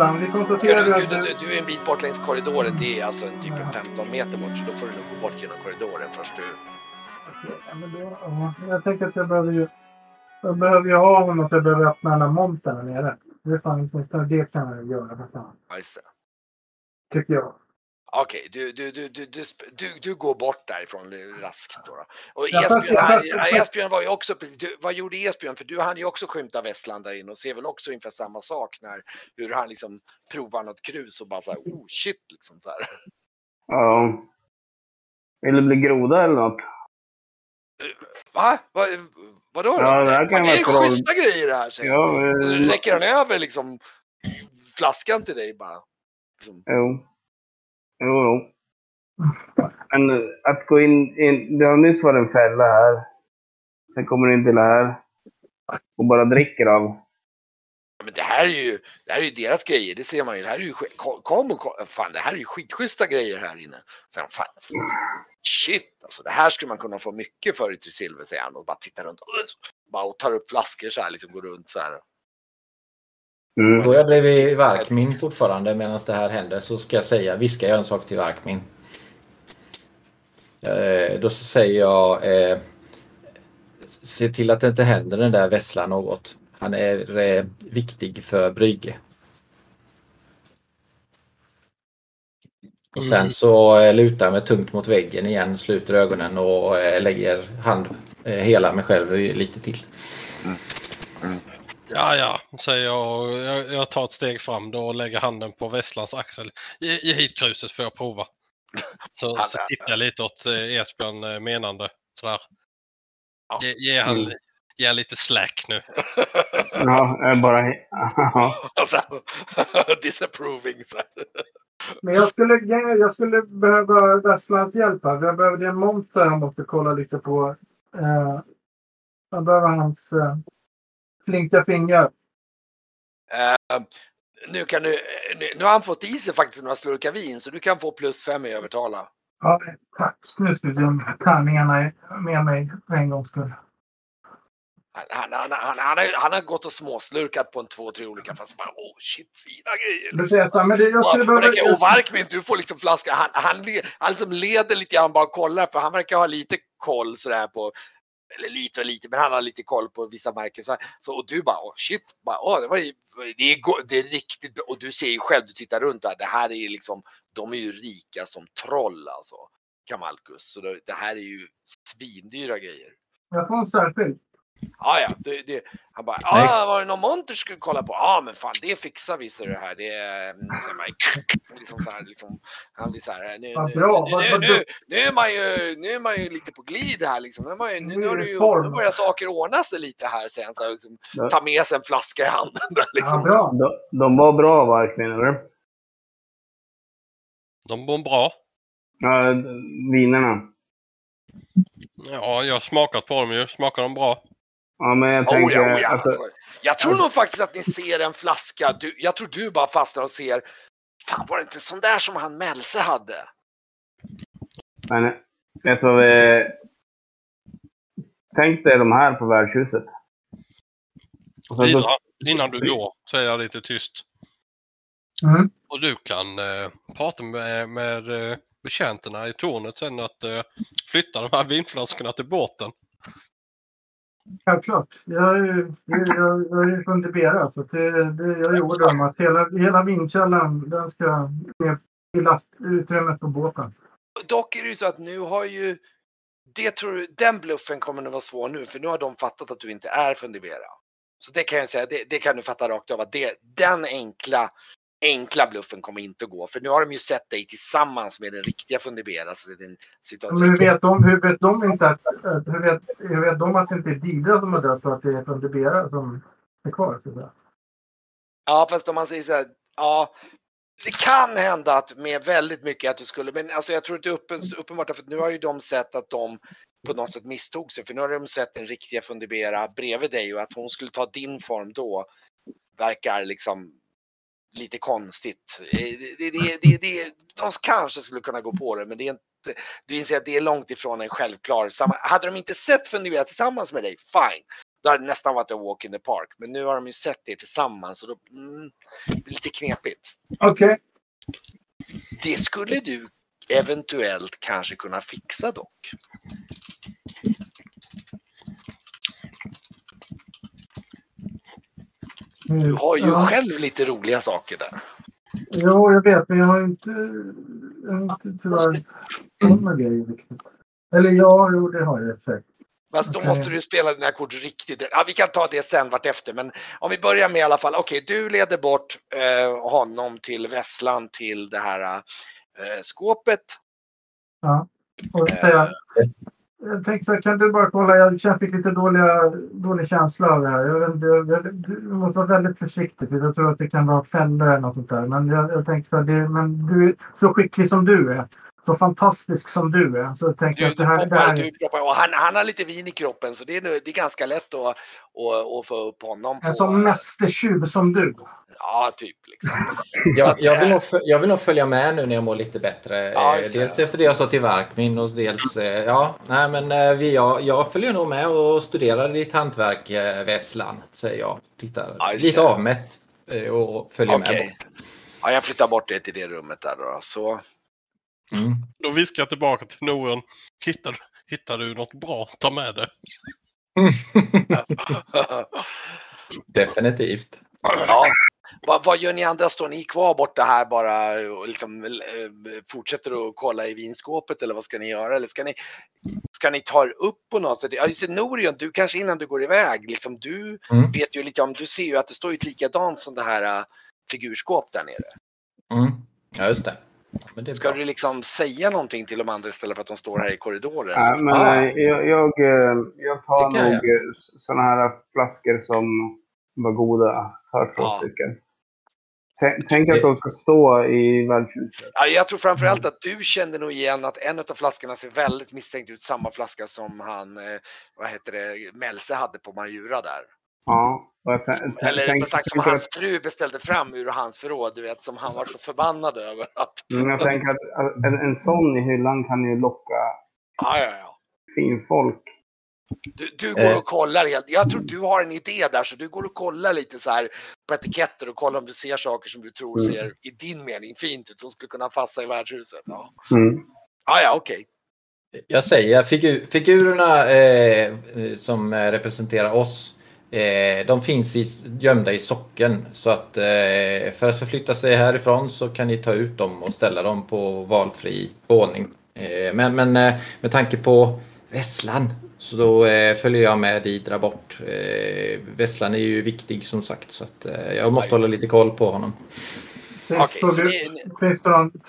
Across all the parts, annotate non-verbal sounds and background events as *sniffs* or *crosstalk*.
Vesslan, vi konstaterar Du, att du, du... du, är en bit bort längs korridoren. Det är alltså en typ en 15 meter bort. Så då får du nog gå bort genom korridoren först. Du. Ja, men då, ja, jag tänker att jag behöver ju... Jag behöver ju ha honom så jag behöver öppna den här montern här nere. Det är fan det kan jag göra för fan. Ja, just det. Tycker jag. Okej, du, du, du, du, du, du, du går bort därifrån raskt då. då. Och Esbjörn, han, Esbjörn var ju också precis, du, vad gjorde Esbjörn? För du hann ju också skymta Västland där inne och ser väl också ungefär samma sak när hur han liksom provar något krus och bara så här, oh shit liksom så här. Ja. Vill du bli groda eller något? Va? Va? Vadå då? Ja, det här kan det är troll. schyssta grejer det här säger. Ja, Så eh, räcker han över liksom flaskan till dig bara. Liksom. jo. Jo, jo. Men eh, att gå in, in... Det har nyss varit en fälla här. Sen kommer du in till det här. Och bara dricker av. Ja, Men det här är ju, det här är ju deras grejer, det ser man ju. Det här är ju, kom- kom och kom, fan det här är ju skitschyssta grejer här inne. Sen, fan, shit alltså, det här skulle man kunna få mycket för i Trisilver säger han och bara tittar runt och, bara, och tar upp flaskor så här, liksom går runt så här. Mm. Går jag bredvid Varkmin fortfarande medan det här händer så ska jag säga, viskar jag en sak till Varkmin. Eh, då säger jag eh, Se till att det inte händer den där Vessla något. Han är eh, viktig för Brygge. Och sen så eh, lutar jag mig tungt mot väggen igen, sluter ögonen och eh, lägger hand eh, hela mig själv lite till. Ja, ja, säger jag och jag, jag tar ett steg fram då och lägger handen på Vesslans axel. Ge, ge hit kruset får jag prova. Så, Han- så tittar jag lite åt eh, Esbjörn eh, menande. Sådär. Ja. Ge, ge han Mm. ge han lite slack nu. *laughs* Ja, jag är bara... *laughs* Ja. *laughs* Disapproving. Så. Men jag skulle, jag skulle behöva Vesslans hjälp här. Jag behöver en monter jag måste kolla lite på. Eh, jag behöver hans eh, flinka fingrar. Eh, nu, kan du, nu, nu har han fått i sig faktiskt några slurkar vin så du kan få plus fem i övertala. Ja, tack. Nu ska vi se om tärningarna är med mig för en gångs skull. Han, han, han, har, han har gått och småslurkat på en två, tre olika fast bara oh shit fina grejer. Men det, jag skulle Och, behöva... Varkmin, du får liksom flaska. Han, han, han liksom leder lite grann bara kollar för han verkar ha lite koll sådär på eller lite och lite, men han har lite koll på vissa märken. Så, så, och du bara, oh shit, bara, oh, det, var ju, det, är, go- det är riktigt bra. Och du ser ju själv, du tittar runt där, det här är ju liksom, de är ju rika som troll alltså. Kamalkus. Så det, det här är ju svindyra grejer. Jag får en särskild. Ja, ja. Det, det, han bara, ja, var det någon monter du skulle kolla på? Ja, men fan det fixar vi så det här. Det är mm, så bara, *laughs* liksom så här, liksom, han blir så här, nu, nu, bra, nu, nu, nu, nu, är man ju, nu är man ju lite på glid här liksom. Nu, man ju, nu, nu, har du ju, nu börjar saker ordna sig lite här sen. Så här, liksom, Ja. ta med sig en flaska i handen. Där, Ja, liksom. bra. De, de var bra verkligen, eller? De mår bra. Ja, vinerna. Ja, jag har smakat på dem ju. Smakar de bra? Ja, men jag Oh, tänker... ja, oh, ja. Alltså, jag tror nog faktiskt att ni ser en flaska. Du, jag tror du bara fastnar och ser. Fan var det inte sån där som han Melse hade? men, vet du vad vi... Tänk dig de här på värdshuset. Så, innan du går, säger jag lite tyst. Mm. Och du kan eh, prata med, med eh, betjänterna i tornet sen att eh, flytta de här vinflaskorna till båten. Självklart. Jag är ju jag, jag, jag är från Tibera. Så det, det, jag är om att hela, hela vindkällan den ska ner i lastutrymmet på båten. Dock är det ju så att nu har ju det tror du, den bluffen kommer att vara svår nu för nu har de fattat att du inte är från Libera. Så det kan jag säga, det, det kan du fatta rakt av att det, den enkla, enkla bluffen kommer inte att gå. För nu har de ju sett dig tillsammans med den riktiga Fundibera. Så det är en situation. Men hur vet de, hur vet de inte att, hur, vet, hur vet de att det inte är Didra som har dött och att det är från Tibera som är kvar? Så? Ja, fast om man säger så här, ja. Det kan hända att med väldigt mycket att du skulle, men alltså jag tror är uppen, uppenbart för nu har ju de sett att de på något sätt misstog sig. För nu har de sett den riktiga Fundibera bredvid dig och att hon skulle ta din form då verkar liksom lite konstigt. Eh, Det, det, det, det, det, de kanske skulle kunna gå på det, men det är inte, du inser att det är långt ifrån en självklar. Hade de inte sett Fundibera tillsammans med dig, fine. Då hade det nästan varit en walk in the park. Men nu har de ju sett er tillsammans och då mm, det lite knepigt. Okej. Det skulle du eventuellt kanske kunna fixa dock. Du har ju Ja. själv lite roliga saker där. Jo, jag vet, men jag har inte, jag har inte tyvärr sådana grejer riktigt. Eller ja, jo, det har jag säkert. Fast då måste du spela dina kort riktigt. Ja, vi kan ta det sen vartefter, men om vi börjar med i alla fall. Okej, du leder bort eh, honom till Vesslan till det här eh, skåpet. Och så säger jag, tänkte så här, kan du bara kolla, jag fick lite dåliga, dålig känsla av det här. Jag, jag, jag, du måste vara väldigt försiktig, för jag tror att det kan vara fällor eller något sånt där. Men jag, jag tänkte så här, det, men du är så skicklig som du är, så fantastisk som du är, så tänkte Du, jag att det här, det här du poppar, och han, han har lite vin i kroppen så det är, det är ganska lätt att, att, att få upp honom. På, en sån mästertjuv som du. Ja, typ. Liksom. *laughs* Jag, jag, vill nog, jag vill nog följa med nu när jag mår lite bättre. Ja, Eh, dels efter det jag sa till Varkmin och dels... eh, Ja, nej men eh, vi, jag, jag följer nog med och studerar ditt hantverk, Vesslan, säger jag. Tittar Ja, lite avmätt och följer med Okej. bort. Ja, jag flyttar bort det till det rummet där då. Så. Mm. Då viskar jag tillbaka till Noren. Hittar, du- hittar du något bra, ta med det. *laughs* Definitivt. ja. Vad, vad gör ni andra? Står ni kvar borta här bara och liksom, eh, fortsätter att kolla i vinskåpet eller vad ska ni göra? Eller ska ni, ska ni ta er upp på något sätt? Ja, just det, Norion, du kanske innan du går iväg, liksom, du Mm. vet ju lite om, du ser ju att det står ju likadant som det här äh, figurskåp där nere. Mm. Ja, just det. Men Ska bra. du liksom säga någonting till de andra istället för att de står här i korridoren? Ja, men Ah. eh, jag, jag, eh, jag tar nog sådana här flaskor som var goda. Tar två Ja. stycken. Tänk, tänk att de ska stå i värdshuset. Ja, jag tror framförallt att du kände nog igen att en av flaskorna ser väldigt misstänkt ut. Samma flaska som han, eh, vad heter det, Melse hade på Marjura där. Ja. Eller rättare sagt som hans fru beställde fram ur hans förråd, du vet, som han var så förbannad över. Att, Men jag tänker att en, en sån i hyllan kan ju locka ja, ja, ja. finfolk. Du, du går Eh. och kollar helt. Jag tror du har en idé där så du går och kollar lite så här på etiketter och kollar om du ser saker som du tror Mm. ser i din mening fint ut som skulle kunna passa i värdshuset. Ja, Mm. ja, ja okej. Jag säger figur, figurerna eh, som representerar oss eh, de finns i, gömda i socken så att eh, för att förflytta sig härifrån så kan ni ta ut dem och ställa dem på valfri våning. Eh, men men eh, med tanke på Vesslan så då eh, följer jag med Idra bort. Eh, Vesslan är ju viktig som sagt så att eh, jag måste hålla lite koll på honom. Okej, såg, så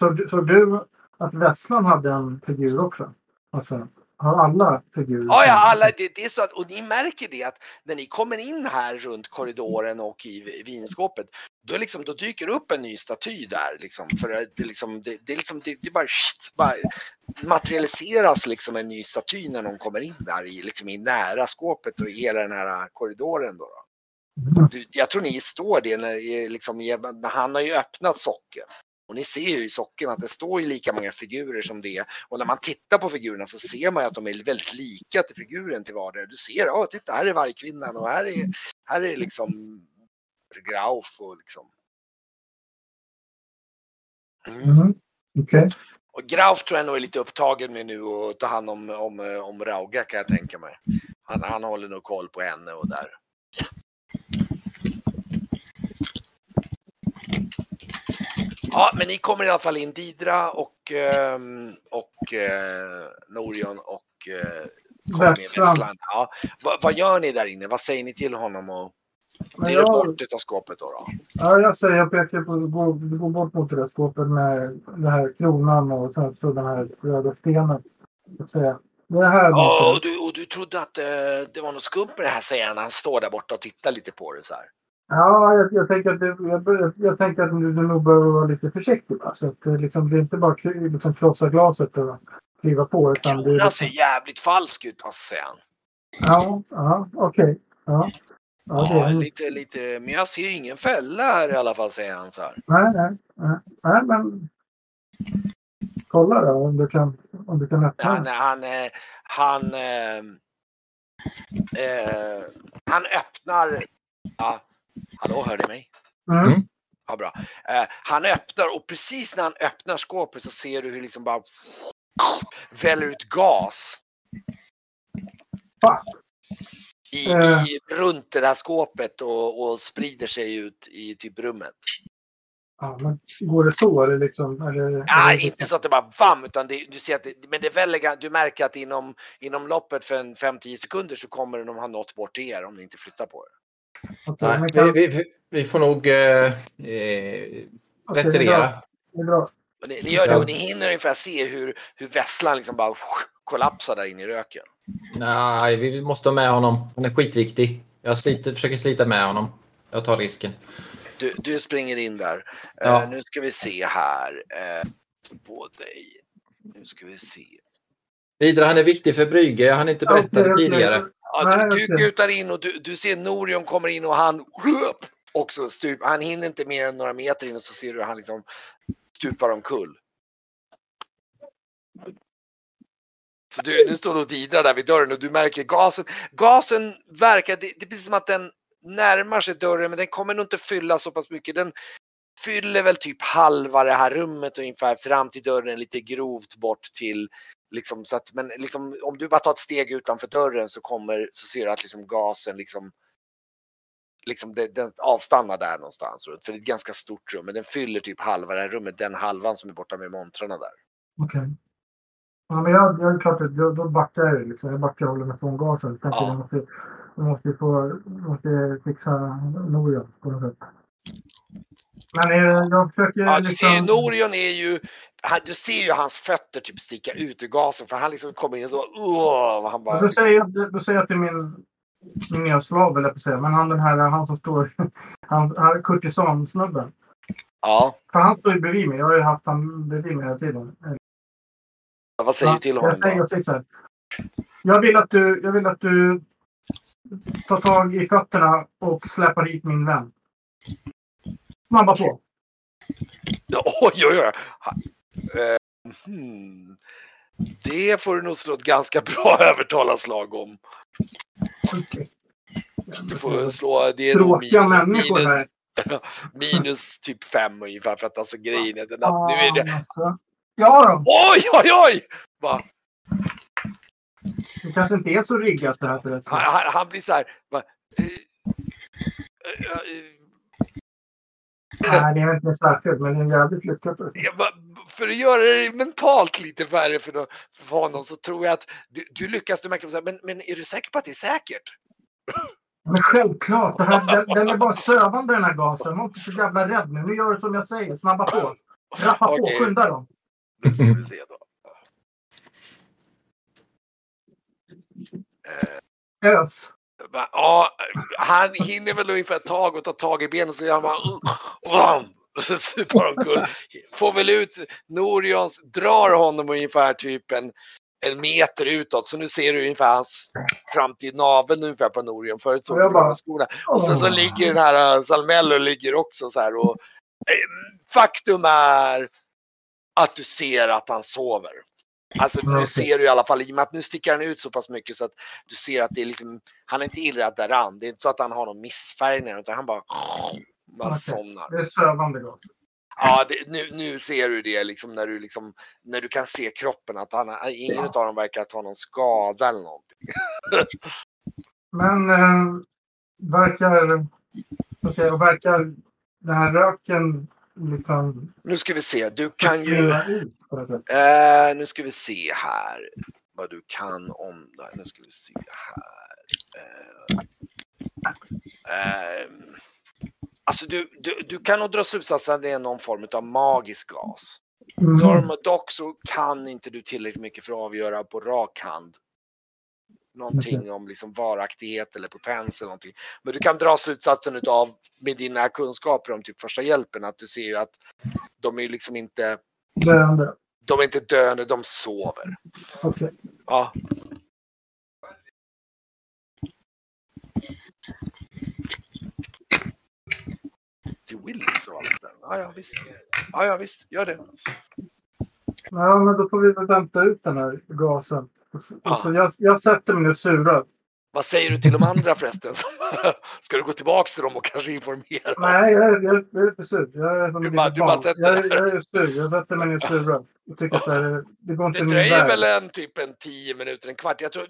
du, du- du att Vesslan hade en figur också? Alltså, har alla figurer? Ja, ja, alla, det, det är så att, och ni märker det att när ni kommer in här runt korridoren och i vinskåpet, då, liksom, då dyker upp en ny staty där. Liksom, för det, liksom, det, det, liksom, det, det bara, bara materialiseras liksom en ny staty när de kommer in där i, liksom, i nära skåpet och i hela den här korridoren. Då, då. Mm. Jag tror ni står det när, liksom, när han har ju öppnat socken. Och ni ser ju i socken att det står ju lika många figurer som det. Och när man tittar på figurerna så ser man ju att de är väldigt lika till figuren till vardera. Du ser, ja titta här är vargkvinnan och här är, här är liksom Grauf och liksom. Mm. Mhm. Okej. Och Grauf tror jag nog är lite upptagen med nu och ta hand om, om, om Rauga kan jag tänka mig. Han, han håller nog koll på henne och där. Ja, men ni kommer i alla fall in, Didra och, ehm, och eh, Norion och eh. Vesslan. Ja. Va, vad gör ni där inne? Vad säger ni till honom? Och, ni är jag- bort utav skåpet då? då? Ja, jag säger, jag pekar på, gå, gå bort mot det där skåpet med den här kronan och sen så den här röda stenen. Jag säger, det här Ja, och, du, och du trodde att eh, det var något skumt med det här säger han han står där borta och tittar lite på det så här. Ja, jag, jag tänker att, det, jag, jag, tänker att du, du nog behöver vara lite försiktig. Va? Så att det, liksom, det är inte bara liksom, krossa glaset och kliva på. Utan det Kronan liksom, ser jävligt falsk ut han. ja, ja okej. Ja. Ja, det Ja, är, lite, lite, men jag ser ingen fälla här i alla fall säger han så här. nej, nej, nej, nej, men kolla då om du kan, om du kan öppna. Han, han, eh, han, eh, Eh, han öppnar... Ja, hallå, hör ni mig? Mm. Mm. Ja, bra. Eh, han öppnar och precis när han öppnar skåpet så ser du hur liksom bara väller ut gas. Fuck. I, Eh. i, runt det här skåpet och, och sprider sig ut i typ rummet. Ja, men går det så eller liksom? Eller, Ja, eller, inte så att det bara vam, utan det, du ser att det, men det väller, ga- du märker att inom, inom loppet för en 5-10 sekunder så kommer de ha nått bort till er om ni inte flyttar på er. Okej, Nej, men vi, kan, vi, vi får nog eh, eh, retirera. Det ni, ni gör det och ni hinner ungefär se hur, hur Vesslan liksom bara kollapsar där inne i röken. Nej, vi måste ha med honom. Han är skitviktig. Jag sliter, försöker slita med honom. Jag tar risken. Du, du springer in där. Ja. Eh, nu ska vi se här eh, på dig. Nu ska vi se. Vidare, han är viktig för Brygge. Jag hann inte berätta det tidigare. Ja, du, du kutar in och du, du ser Norion kommer in och han också stup, Han hinner inte mer än några meter in och så ser du han liksom stupar omkull. Så du, nu står du och didrar där vid dörren och du märker gasen. Gasen verkar, det, det blir som att den närmar sig dörren men den kommer nog inte fylla så pass mycket. Den fyller väl typ halva det här rummet ungefär fram till dörren lite grovt bort till liksom så att men liksom om du bara tar ett steg utanför dörren så kommer så ser du att liksom gasen liksom liksom det, den avstannar där någonstans. För det är ett ganska stort rum men den fyller typ halva det här rummet, den halvan som är borta med montrarna där. Okej. Ja, men jag, jag är klart att då, då backar jag liksom. Jag backar och håller mig från gasen. Ja. jag måste, jag måste få, måste fixa Norion på något sätt. Men eh, jag försöker Ja, du liksom... ser ju Norion är ju, han, du ser ju hans fötter typ sticka ut ur gasen för han liksom kommer in så, åh, han Ja, bara, då, säger jag, då säger jag till min, min nya slav, vill jag säga. Men han den här, han som står, han, han kurtisansnubben. ja, För han står ju bredvid mig. Jag har ju haft han bredvid mig hela tiden. vad säger du till honom jag säger, jag säger så här. Jag vill att du, jag vill att du tar tag i fötterna och släpar hit min vän. Snabba på. Oj, oj, oj. Eh, hmm. Det får du nog slå ett ganska bra *laughs* övertalarslag om. Du får slå, det är nog minus, minus, *laughs* minus typ fem ungefär för att alltså grejen är den att nu är det, Ja, alltså. Ja då. oj, oj, oj! Va? Det kanske inte är så riggat det här för Han, han, han blir så här, va? Nej, det är inte särskilt, men det är jävligt lyckat. Ja, va- För att göra det mentalt lite värre för, då- för honom så tror jag att du, du lyckas, du märker så här, men, men är du säker på att det är säkert? Men självklart, det här, den, den är bara sövande den här gasen. Var inte så jävla rädd nu. Nu gör du som jag säger. Snabba på. Rappa på, skynda dem. Nu ska vi se då. Ös. Ja, han hinner väl ungefär ett tag och ta tag i benen så han bara... Och så supar omkull. Får väl ut Norions, drar honom ungefär typ en, en meter utåt. Så nu ser du ungefär hans fram till naveln ungefär på Norion. Förut såg du bara- skorna. Och sen så ligger den här uh, Salmello ligger också så här och eh, faktum är att du ser att han sover. Alltså nu ser du i alla fall, i och med att nu sticker han ut så pass mycket så att du ser att det är liksom, han är inte illrad däran. Det är inte så att han har någon missfärgning utan han bara, bara somnar. Det är sövande gas. Ja, det, nu, nu ser du det liksom när du liksom, när du kan se kroppen att han, ingen Ja. av dem verkar ha någon skada eller någonting. *laughs* Men eh, verkar... Och verkar den här röken liksom... Nu ska vi se, du kan ju, eh, nu ska vi se här vad du kan om det här. Nu ska vi se här. Eh, eh, alltså du, du, du kan nog dra slutsatsen att det är någon form av magisk gas. Mm. Dock så kan inte du tillräckligt mycket för att avgöra på rak hand någonting om liksom varaktighet eller potens eller någonting. Men du kan dra slutsatsen utav med dina kunskaper om typ första hjälpen att du ser ju att de är liksom inte, Döende. de är inte döende, de sover. Okej. Ja. Du vill så allt där. Ja, ja visst. Ja, ja visst, gör det. Ja, men då får vi väl vänta ut den här gasen. Och så, och så Ja. jag, jag sätter mig nu surad. Vad säger du till de andra förresten? *laughs* Ska du gå tillbaks till dem och kanske informera? Nej, jag, är- jag, jag är inte sur. Jag är som Du bara- du bara sätter jag, jag är sur. Jag sätter mig tycker att det, går inte Det dröjer väl en typ en 10 minuter, en kvart. Jag tror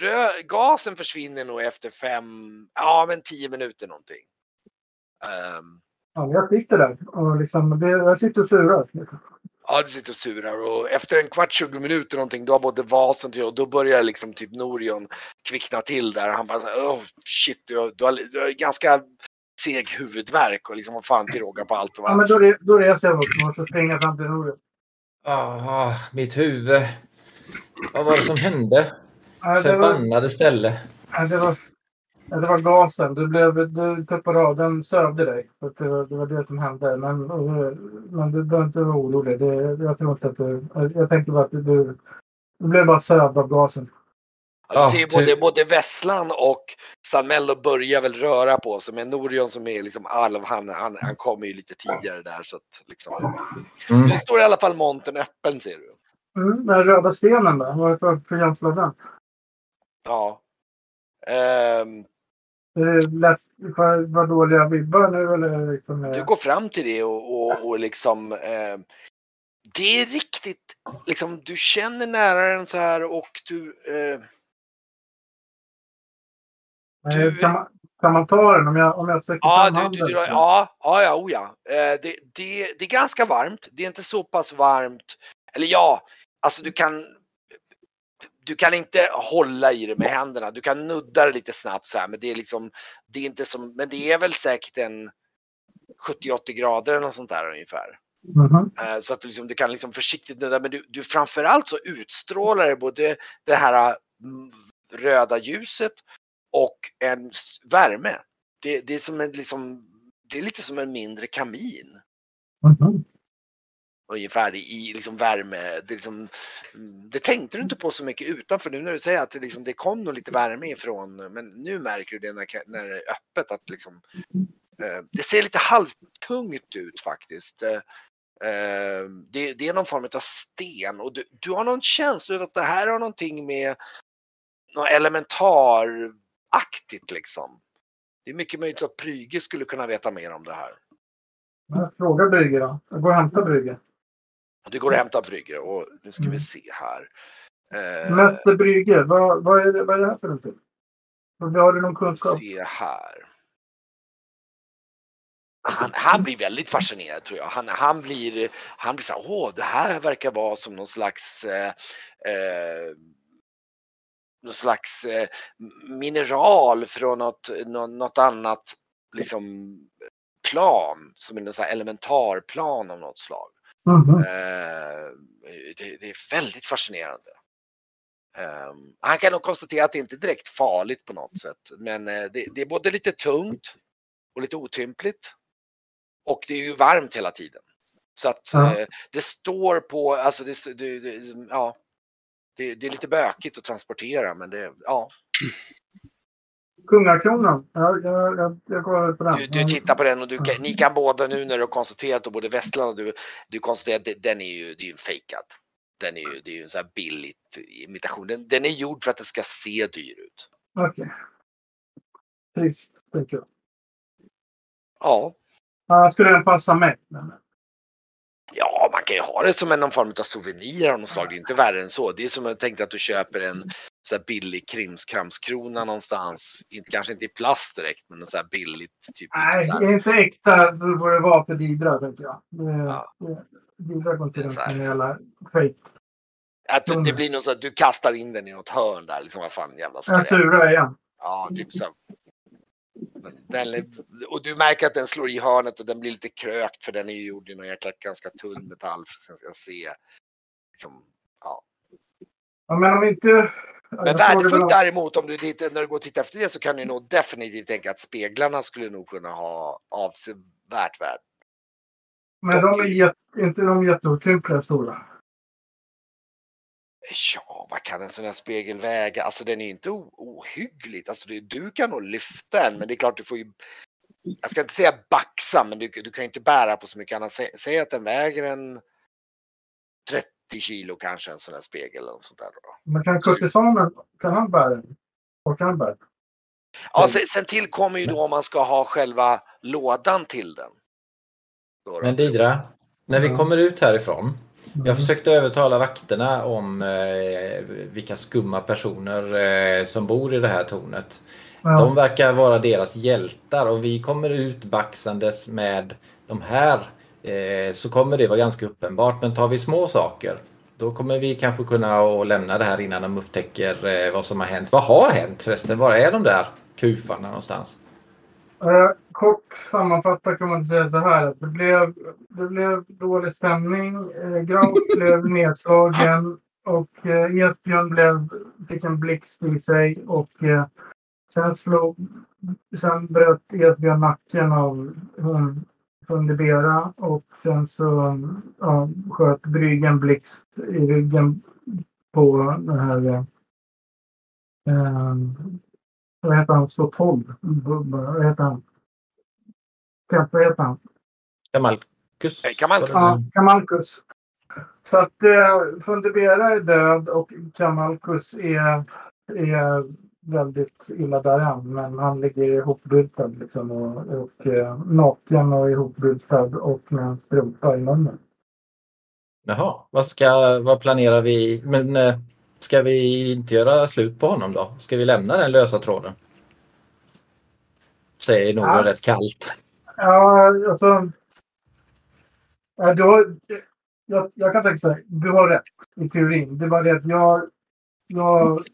rö, gasen försvinner nog efter fem, ja men 10 minuter någonting. Ehm, Ja, jag sitter där och liksom, det, jag sitter och surar. Ja, det sitter och surar och efter en kvart, 20 minuter någonting, då har både vasen och då börjar liksom typ Norion kvickna till där. Han bara så här, oh shit, du har, du har, du har ganska seg huvudvärk och liksom vad fan till råga på allt. Och Ja, men då, re- då reser jag mig upp och så springer jag fram till Norion. Ah, mitt huvud. Vad var det som hände? Ja, det, var, Förbannade ställe. ja, det, var, ja, det var gasen. Du, blev, du tuppade av. Den sövde dig. Det, var, det var det som hände. Men, men du behöver inte vara orolig. Det, jag tror inte att du... Jag tänker bara att du... Du blev bara sövd av gasen. Ja, ser både, typ. både Vesslan och Sanmello börjar väl röra på sig, men Norion som är liksom alv, han, han, han kommer ju lite tidigare där så att liksom. Mm. Nu står i alla fall montern öppen ser du. Mm, den röda stenen då? Vad är det för, känsla den? Ja. Det lätt för, för dåliga vibbar nu eller? Liksom, eh, du går fram till det och, och, och liksom ehm, det är riktigt, liksom du känner nära den så här och du eh, eh, du- kan, man, kan man ta den om jag, om jag sträcker Ja, fram du, handen? du, du, ja, ja, ja, oh ja. Eh, det, det, det är ganska varmt. Det är inte så pass varmt. Eller ja, alltså du kan. Du kan inte hålla i det med händerna. Du kan nudda det lite snabbt så här, men det är liksom. Det är inte som, men det är väl säkert en 70-80 grader eller något sånt där ungefär. Mhm. Eh, Så att du, liksom, du kan liksom försiktigt nudda, men du, du framförallt så utstrålar det både det här mm, röda ljuset och en värme. Det, det är som en liksom, det är lite som en mindre kamin Mhm ungefär i, liksom värme. Det, liksom, det tänkte du inte på så mycket utanför nu när du säger att det, liksom, det kom nog lite värme ifrån, men nu märker du det när, när det är öppet att liksom, eh, det ser lite halvtungt ut faktiskt. Eh, eh det, det är någon form av sten och du, du har någon känsla av att det här har någonting med något elementaraktigt liksom. Det är mycket möjligt att Pryge skulle kunna veta mer om det här. Fråga frågar Brygge då. Jag går och hämtar Brygge. Det går att hämta Brygge och nu ska vi Mm. se här. Eh, Mäster Brygge, vad, vad, är det, vad är det här för någonting? Har du någon kunskap? se här. Han, han blir väldigt fascinerad tror jag. Han, han blir, han blir så här, åh det här verkar vara som någon slags eh, eh, någon slags eh, mineral från något, något, annat liksom plan som är här elementarplan av något slag. Eh, det, det är väldigt fascinerande. Eh, han kan nog konstatera att det inte är direkt farligt på något sätt. Men eh, det, det är både lite tungt och lite otympligt. Och det är ju varmt hela tiden. Så att Ja. eh, det står på, alltså det, det, det, ja, det, det är lite bökigt att transportera men det, ja. Kungakronan. Ja, jag, jag, jag kollar på den. Du, du tittar på den och du ni kan båda nu när du har konstaterat och både Westland och du, du konstaterar att den är ju, det är ju fejkad. Den är ju, det är ju en sån här billigt imitation. Den, den är gjord för att det ska se dyr ut. Okej. Trist, tänker jag. Ja, skulle den passa mig? Ja man kan ju ha det som en någon form av souvenir av något slag. Det är inte värre än så. Det är som jag tänkte att du köper en så här billig krimskramskrona någonstans. Kanske inte i plast direkt men så här billigt. Typ nej, så här. är det inte äkta så får det vara för Didra, tänker jag. Det, Ja. det, Didra går inte Det runt med jävla fejk. Att det Mm. blir något så att du kastar in den i något hörn där. Liksom vad fan jävla skräp. surar igen. Ja, typ så. Den, och du märker att den slår i hörnet och den blir lite krökt för den är ju gjord i någon jäkla ganska tunn metall för att den ska se. Liksom, ja. Ja, men om inte... Men värdefullt däremot om du lite, när du går och tittar efter det så kan du nog definitivt tänka att speglarna skulle nog kunna ha avsevärt värde. Men de är jätte, inte de jätteotympliga stora. Ja, vad kan en sån här spegel väga? Alltså den är ju inte ohyggligt. Alltså det, du kan nog lyfta den, men det är klart du får ju. Jag ska inte säga baxa, men du, du kan ju inte bära på så mycket annat. Säg, säg att den väger en 30 kilo kanske en sån här spegel eller sånt där. Då. Men kan kurtisanen, kan han bära den? Han bära den? Ja, sen, sen tillkommer ju då om man ska ha själva lådan till den. Då då. Men Didra, när vi kommer ut härifrån. Mm. Jag försökte övertala vakterna om eh, vilka skumma personer eh, som bor i det här tornet. Ja. De verkar vara deras hjältar och vi kommer ut baxandes med de här så kommer det vara ganska uppenbart. Men tar vi små saker då kommer vi kanske kunna lämna det här innan de upptäcker eh, vad som har hänt. Vad har hänt förresten? Var är de där kufarna någonstans? Eh, kort sammanfattat kan man säga så här. Det blev, det blev dålig stämning. Eh, Graus *laughs* blev nedslagen och eh, Esbjörn blev, fick en blixt i sig. Och eh, sen, slog, sen bröt Esbjörn nacken av hon Fundibera och sen så ja, sköt Bryggen blixt i ryggen på den här eh, vad heter han? 12. Vad heter han? Vad heter han? Kamalkus? Kamalkus. Ja, Kamalkus. Så att eh, Fundibera är död och Kamalkus är, är väldigt illa däran. Men han ligger ihopbultad liksom och, och eh, naken och ihopbultad och med en strumpa i munnen. Jaha, vad, ska, vad planerar vi? Men eh, ska vi inte göra slut på honom då? Ska vi lämna den lösa tråden? Säger nog Ja. rätt kallt. Ja, alltså. Ja, du har, jag, jag kan tänka så här. Du har rätt i teorin. Det var det att jag, jag,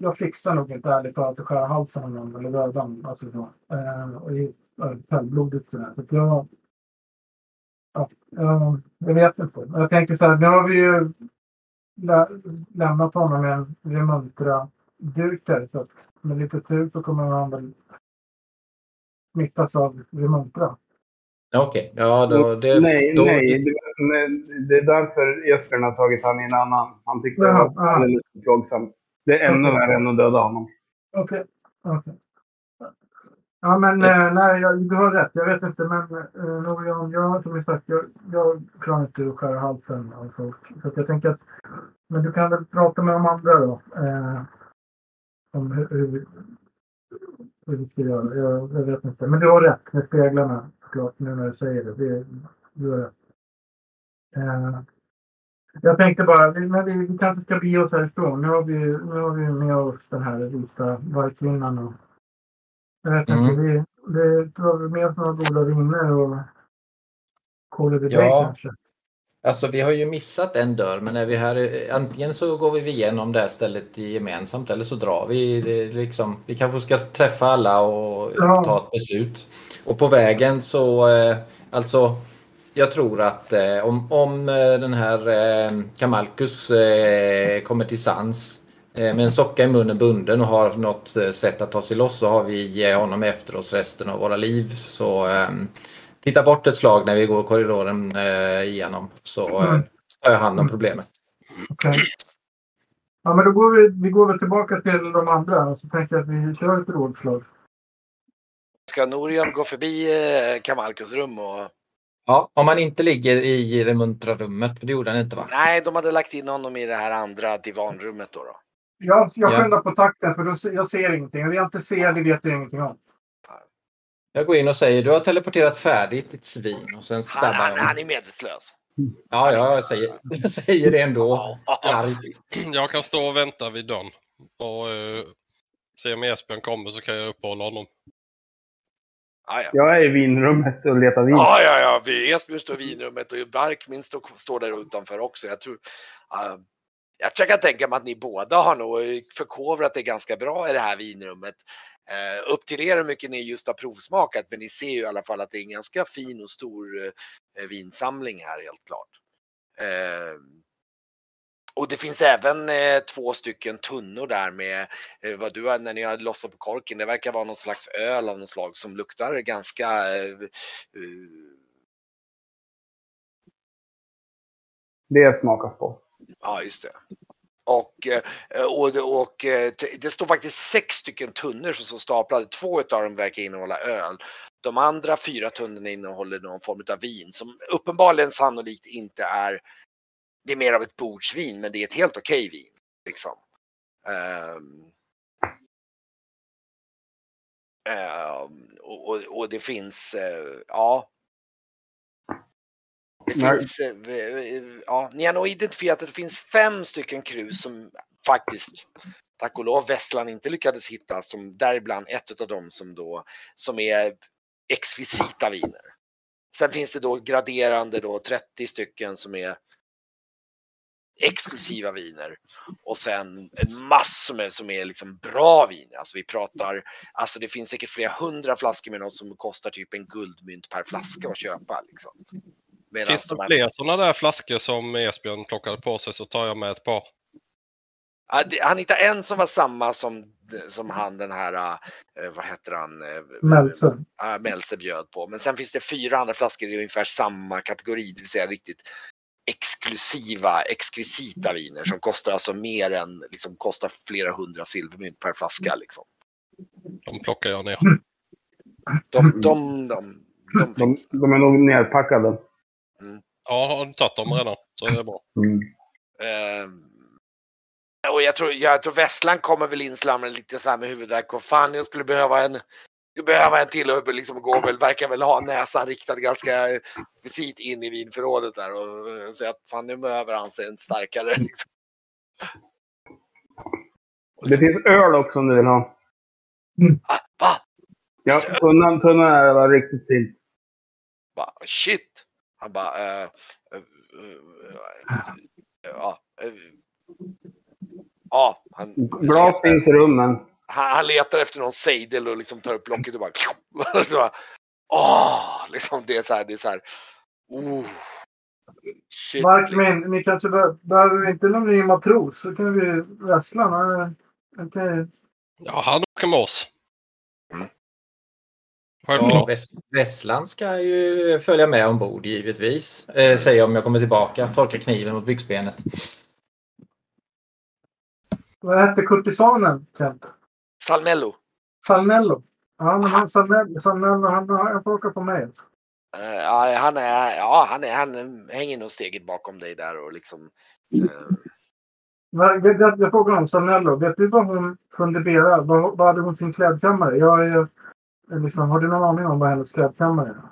jag fixar nog inte ärligt talat att skära halsen av någon eller döda honom. Alltså så. Eh, och i ja, kallblodigt sådär. Så att jag, ja, jag, jag vet inte. Jag tänker så här. Nu har vi ju lä, lämnat honom med en remuntra dyrkare. Så att med lite tur så kommer han väl smittas av remuntra. Okej, ja då... Det, nej, då, nej. Det, det är därför Esbjörn har tagit han i en annan. Han tyckte det Jaha, var ja. alldeles för plågsamt. Det är ännu värre än att döda honom. Okej. okej. Ja, men eh, nej, jag, du har rätt. Jag vet inte, men eh, Norian, jag, som sagt, jag, jag klarar inte att skära halsen av folk. Så att jag tänker att, men du kan väl prata med de andra då. Eh, om hur, hur, hur vi ska göra. Jag, jag vet inte. Men du har rätt med speglarna, såklart, nu när du säger det. det du har rätt. Eh, jag tänkte bara, vi- men vi, vi kanske ska bege oss härifrån. Nu har vi, nu har vi med oss den här vita vargkvinnan. Och, jag inte, Mm. vi, det tar vi med oss några goda viner och a day Ja. kanske. Alltså vi har ju missat en dörr men är vi här, antingen så går vi igenom det här stället gemensamt eller så drar vi. Det liksom, vi kanske ska träffa alla och Ja. ta ett beslut. Och på vägen så, eh, alltså jag tror att eh, om, om eh, den här eh, Kamalkus eh, kommer till sans eh, med en socka i munnen bunden och har något eh, sätt att ta sig loss så har vi eh, honom efter oss resten av våra liv. Så eh, titta bort ett slag när vi går korridoren eh, igenom så eh, Mm. tar jag hand om problemet. Okej. Ja, men då går vi, vi går väl tillbaka till de andra och så tänker jag att vi kör ett rådslag. Ska Norion gå förbi eh, Kamalkus rum och... Ja, om man inte ligger i det muntra rummet, det gjorde han inte va? Nej, de hade lagt in honom i det här andra divanrummet då. då. Jag, jag Ja. skyndar på takten för då, jag ser ingenting. Det jag inte ser, det vet jag ingenting om. Jag går in och säger du har teleporterat färdigt ditt svin och sen Han, stabbar han, jag han honom. är medvetslös. Ja, ja, jag säger, *laughs* jag säger det ändå. *clears throat* Jag kan stå och vänta vid dörren och eh, se om Esbjörn kommer så kan jag uppehålla honom. Ja, ja. Jag är i vinrummet och letar vin. Ja, ja, ja. Vi- Esbjörn står i vinrummet och Barkmin står där utanför också. Jag tror... Uh, jag kan tänka mig att ni båda har nog förkovrat det ganska bra i det här vinrummet. Uh, upp till er hur mycket ni just har provsmakat, men ni ser ju i alla fall att det är en ganska fin och stor uh, vinsamling här helt klart. Uh, och det finns även eh, två stycken tunnor där med eh, vad du har när ni har lossat på korken. Det verkar vara någon slags öl av något slag som luktar ganska eh, eh, Det smakas på. Ja, just det. Och, eh, och, det- och eh, det står faktiskt sex stycken tunnor som står staplade. Två utav dem verkar innehålla öl. De andra fyra tunnorna innehåller någon form av vin som uppenbarligen sannolikt inte är, det är mer av ett bordsvin men det är ett helt okej vin. Liksom. Ehm, Eh, och, och, det finns, eh, ja. Det finns, eh, ja, ni har nog identifierat att det finns fem stycken krus som faktiskt, tack och lov, Vesslan inte lyckades hitta, som däribland ett av dem som då, som är exkvisita viner. Sen finns det då graderande då 30 stycken som är exklusiva viner och sen en massor med som är liksom bra viner. Alltså vi pratar, alltså det finns säkert flera hundra flaskor med något som kostar typ en guldmynt per flaska att köpa. Liksom. Medan Finns det de här- fler sådana där flaskor som Esbjörn plockade på sig så tar jag med ett par. Han hittade en som var samma som, som han den här, eh, vad heter han? eh, Meltzer. äh, Melse bjöd på. Men sen finns det fyra andra flaskor i ungefär samma kategori, det vill säga riktigt exklusiva, exkvisita viner som kostar alltså mer än, liksom kostar flera hundra silvermynt per flaska liksom. De plockar jag ner. De, de, de, de, De, de är nog nerpackade. Ja, har du tagit dem redan så är det bra. Mm. Ehm, och jag tror, jag tror Vesslan kommer väl inslamrad lite så här med huvudvärk och fan jag skulle behöva en jag behöver en till och liksom gå väl, verkar väl ha näsan riktad ganska precis in i vinförrådet där och eh, säga att fan nu behöver han sig en starkare. *laughs* Liksom. Det finns öl också om du vill ha. ah, va? Ja, tunnan, tunnan är var riktigt fin. Bara, shit! Han bara, eh, eh, eh, ja, eh, ja, han, Glas finns i rummen. Han, han letar efter någon sejdel och liksom tar upp locket och bara, *laughs* så bara åh, liksom det är så här, det är så här, oh, shit. Markmin, ni kanske be- behöver inte någon ny matros så kan vi wrestla. Ju- Ja, han åker med oss. Mm. Ja, Självklart. Vesslan ska ju följa med ombord givetvis. Eh, säger jag om jag kommer tillbaka. Torka kniven mot byxbenet. Vad hette kurtisanen, Kent? Salmello. Salnello. Ja, men han, Salnello, Salnello han, han åka på mig. Eh, ja, han är, ja, han är, han hänger nog steget bakom dig där och liksom. eh, Men Jag, jag, jag frågar om Salnello. Vet du vad hon kunde bära? Vad, vad hade hon sin klädkammare? Jag är, liksom, har du någon aning om vad hennes klädkammare är?